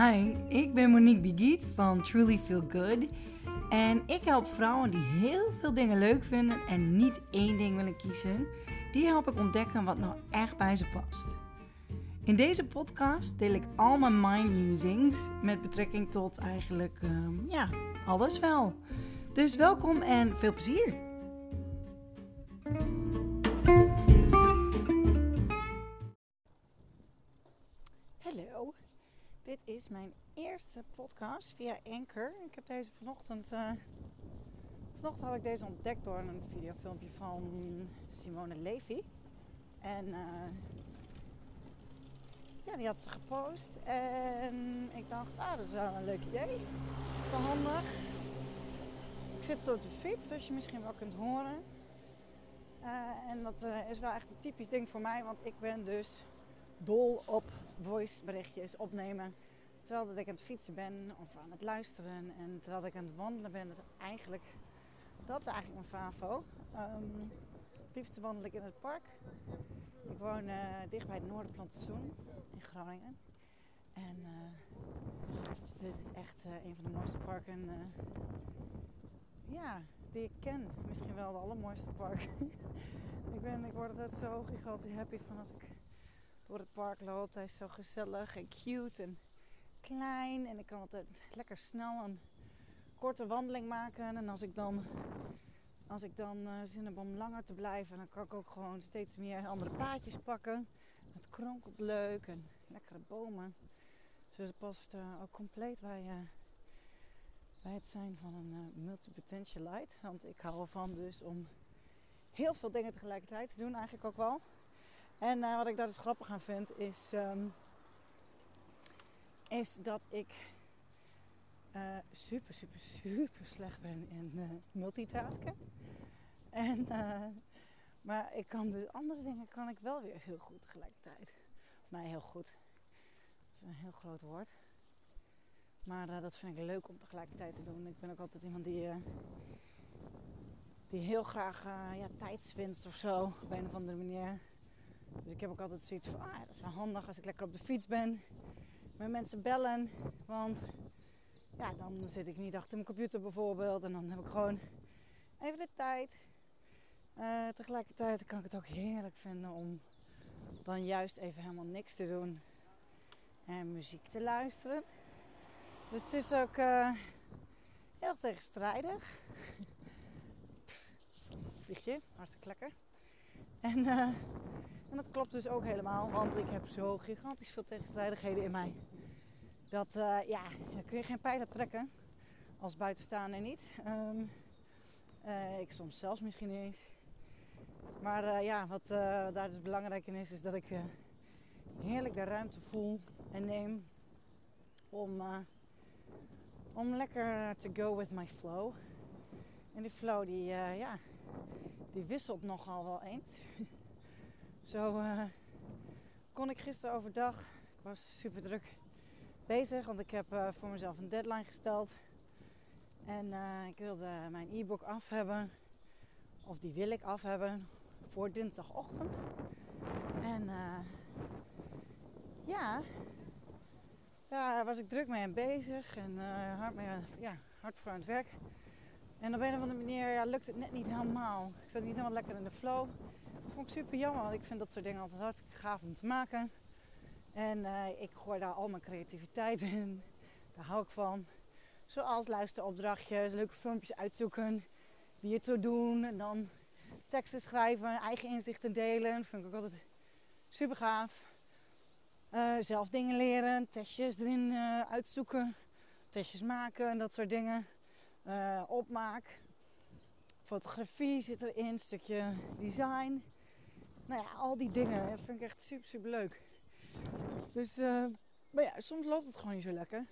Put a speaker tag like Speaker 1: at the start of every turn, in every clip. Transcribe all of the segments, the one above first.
Speaker 1: Hi, ik ben Monique Bigiet van Truly Feel Good. En ik help vrouwen die heel veel dingen leuk vinden en niet één ding willen kiezen. Die help ik ontdekken wat nou echt bij ze past. In deze podcast deel ik al mijn mind musings met betrekking tot eigenlijk ehm, ja, alles wel. Dus welkom en veel plezier! Dit is mijn eerste podcast via Anchor. Ik heb deze vanochtend, uh, vanochtend had ik deze ontdekt door een videofilmpje van Simone Levy. En uh, ja, die had ze gepost. En ik dacht, ah, dat is wel een leuk idee. Wel handig. Ik zit zo op de fiets, zoals je misschien wel kunt horen. Uh, en dat is wel echt een typisch ding voor mij, want ik ben dus dol op voice berichtjes opnemen. Terwijl dat ik aan het fietsen ben of aan het luisteren en terwijl ik aan het wandelen ben. Dus eigenlijk, dat is eigenlijk mijn favo. Um, het liefste wandel ik in het park. Ik woon uh, dicht bij het Noorderplantsoen in Groningen. En dit is echt een van de mooiste parken ja, die ik ken. Misschien wel het allermooiste park. ik, ben, ik word altijd zo gigantisch happy van als ik door het park loop. Hij is zo gezellig en cute en klein. En ik kan altijd lekker snel een korte wandeling maken. En als ik dan, als ik dan uh, zin heb om langer te blijven, dan kan ik ook gewoon steeds meer andere paadjes pakken. Het kronkelt leuk en lekkere bomen. Dus het past uh, ook compleet bij, uh, bij het zijn van een multipotentialite. Want ik hou ervan dus om heel veel dingen tegelijkertijd te doen, eigenlijk ook wel. En uh, wat ik daar dus grappig aan vind is, um, is dat ik uh, super, super, super slecht ben in uh, multitasken. En, maar ik kan dus andere dingen kan ik wel weer heel goed tegelijkertijd. Of nee, heel goed. Dat is een heel groot woord. Maar dat vind ik leuk om tegelijkertijd te doen. Ik ben ook altijd iemand die, die heel graag ja, tijdswinst of zo op een of andere manier dus ik heb ook altijd zoiets van, ah, dat is wel handig als ik lekker op de fiets ben. Met mensen bellen. Want ja, dan zit ik niet achter mijn computer bijvoorbeeld. En dan heb ik gewoon even de tijd. Uh, tegelijkertijd kan ik het ook heerlijk vinden om dan juist even helemaal niks te doen. En muziek te luisteren. Dus het is ook uh, heel tegenstrijdig. Vliegje, hartstikke lekker. En uh, en dat klopt dus ook helemaal, want ik heb zo gigantisch veel tegenstrijdigheden in mij. Dat, uh, ja, daar kun je geen pijl trekken. Als buitenstaander niet. Um, uh, ik soms zelfs misschien niet eens. Maar uh, ja, wat daar dus belangrijk in is, is dat ik heerlijk de ruimte voel en neem om, om lekker to go with my flow. En die flow die, ja, die wisselt nogal wel eens. Zo uh, kon ik gisteren overdag, ik was super druk bezig, want ik heb uh, voor mezelf een deadline gesteld. En uh, ik wilde mijn e-book af hebben, of die wil ik af hebben, voor dinsdagochtend. En ja, daar was ik druk mee bezig en hard, mee, ja, hard voor aan het werk. En op een of andere manier ja, lukt het net niet helemaal. Ik zat niet helemaal lekker in de flow vond ik super jammer, want ik vind dat soort dingen altijd hartstikke gaaf om te maken. En uh, ik gooi daar al mijn creativiteit in. Daar hou ik van. Zoals luisteropdrachtjes, leuke filmpjes uitzoeken, die het doen. En dan teksten schrijven, eigen inzichten delen. Dat vind ik ook altijd super gaaf. Uh, zelf dingen leren, testjes erin uh, uitzoeken, testjes maken en dat soort dingen. opmaak. Fotografie zit erin, stukje design nou ja, al die dingen. Dat vind ik echt super, super leuk. Dus, uh, maar ja, soms loopt het gewoon niet zo lekker.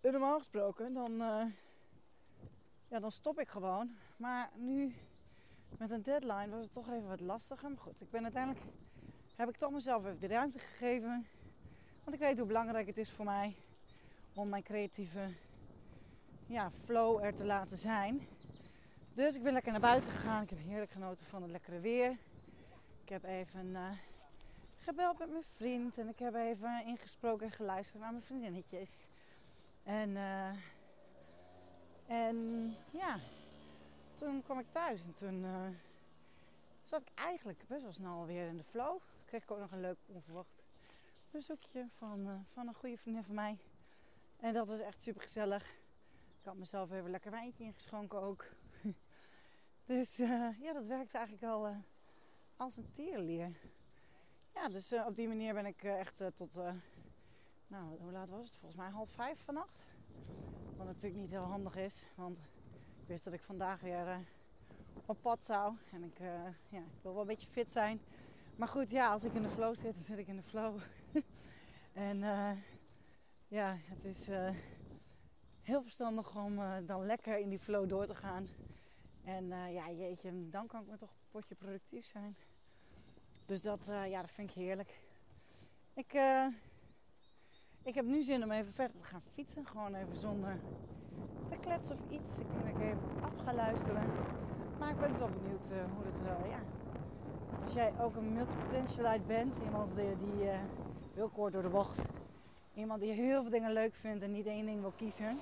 Speaker 1: En normaal gesproken, dan, uh, ja, dan stop ik gewoon. Maar nu, met een deadline, was het toch even wat lastiger. Maar goed, ik ben uiteindelijk, heb ik toch mezelf even de ruimte gegeven. Want ik weet hoe belangrijk het is voor mij om mijn creatieve ja, flow er te laten zijn. Dus ik ben lekker naar buiten gegaan. Ik heb heerlijk genoten van het lekkere weer. Ik heb even uh, gebeld met mijn vriend. En ik heb even ingesproken en geluisterd naar mijn vriendinnetjes. En, uh, en ja, toen kwam ik thuis en toen uh, zat ik eigenlijk best wel snel weer in de flow. Kreeg ik ook nog een leuk onverwacht bezoekje van, van een goede vriendin van mij. En dat was echt super gezellig. Ik had mezelf even lekker wijntje ingeschonken ook. dus ja, dat werkte eigenlijk al als een tierenlier. Ja, dus op die manier ben ik echt tot nou, hoe laat was het? Volgens mij half vijf vannacht. Wat natuurlijk niet heel handig is, want ik wist dat ik vandaag weer op pad zou. En ik, ja, ik wil wel een beetje fit zijn. Maar goed, ja, als ik in de flow zit, dan zit ik in de flow. en ja, het is heel verstandig om dan lekker in die flow door te gaan. En ja, jeetje, dan kan ik me toch een potje productief zijn. Dus dat, ja, dat vind ik heerlijk. Ik ik heb nu zin om even verder te gaan fietsen. Gewoon even zonder te kletsen of iets. Ik denk dat ik even af ga luisteren. Maar ik ben dus wel benieuwd hoe het... Ja. Als jij ook een multipotentialite bent. Iemand die, die heel kort door de bocht. Iemand die heel veel dingen leuk vindt en niet één ding wil kiezen.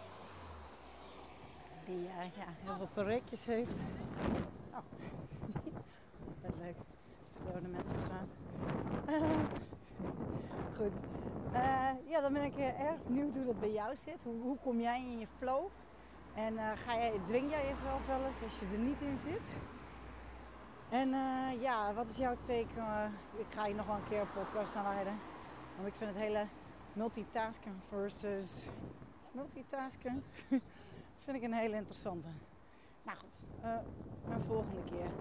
Speaker 1: Die ja, heel veel projectjes heeft. Oh. Leuk. Er de mensen op staan. goed. Uh, ja, dan ben ik uh, erg benieuwd hoe dat bij jou zit. Hoe, hoe kom jij in je flow? En ga jij, dwing jij jezelf wel eens als je er niet in zit? En ja, wat is jouw take? ik ga je nog wel een keer een podcast aanwijden. Want ik vind het hele multitasken versus multitasken vind ik een hele interessante. Nou goed, een volgende keer.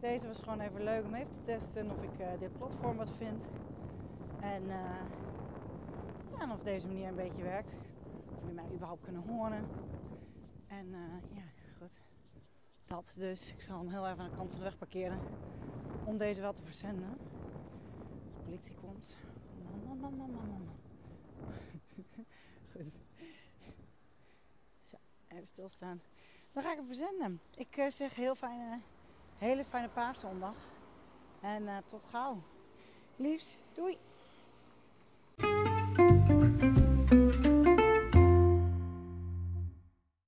Speaker 1: Deze was gewoon even leuk om even te testen of ik dit platform wat vind. En, uh, ja, en of deze manier een beetje werkt. Of jullie mij überhaupt kunnen horen. En uh, ja, goed. Dat dus. Ik zal hem heel even aan de kant van de weg parkeren. Om deze wel te verzenden. Als de politie komt. Goed. Even stilstaan. Dan ga ik hem verzenden. Ik uh, zeg heel fijne, hele fijne paarzondag. En tot gauw. Liefs, doei!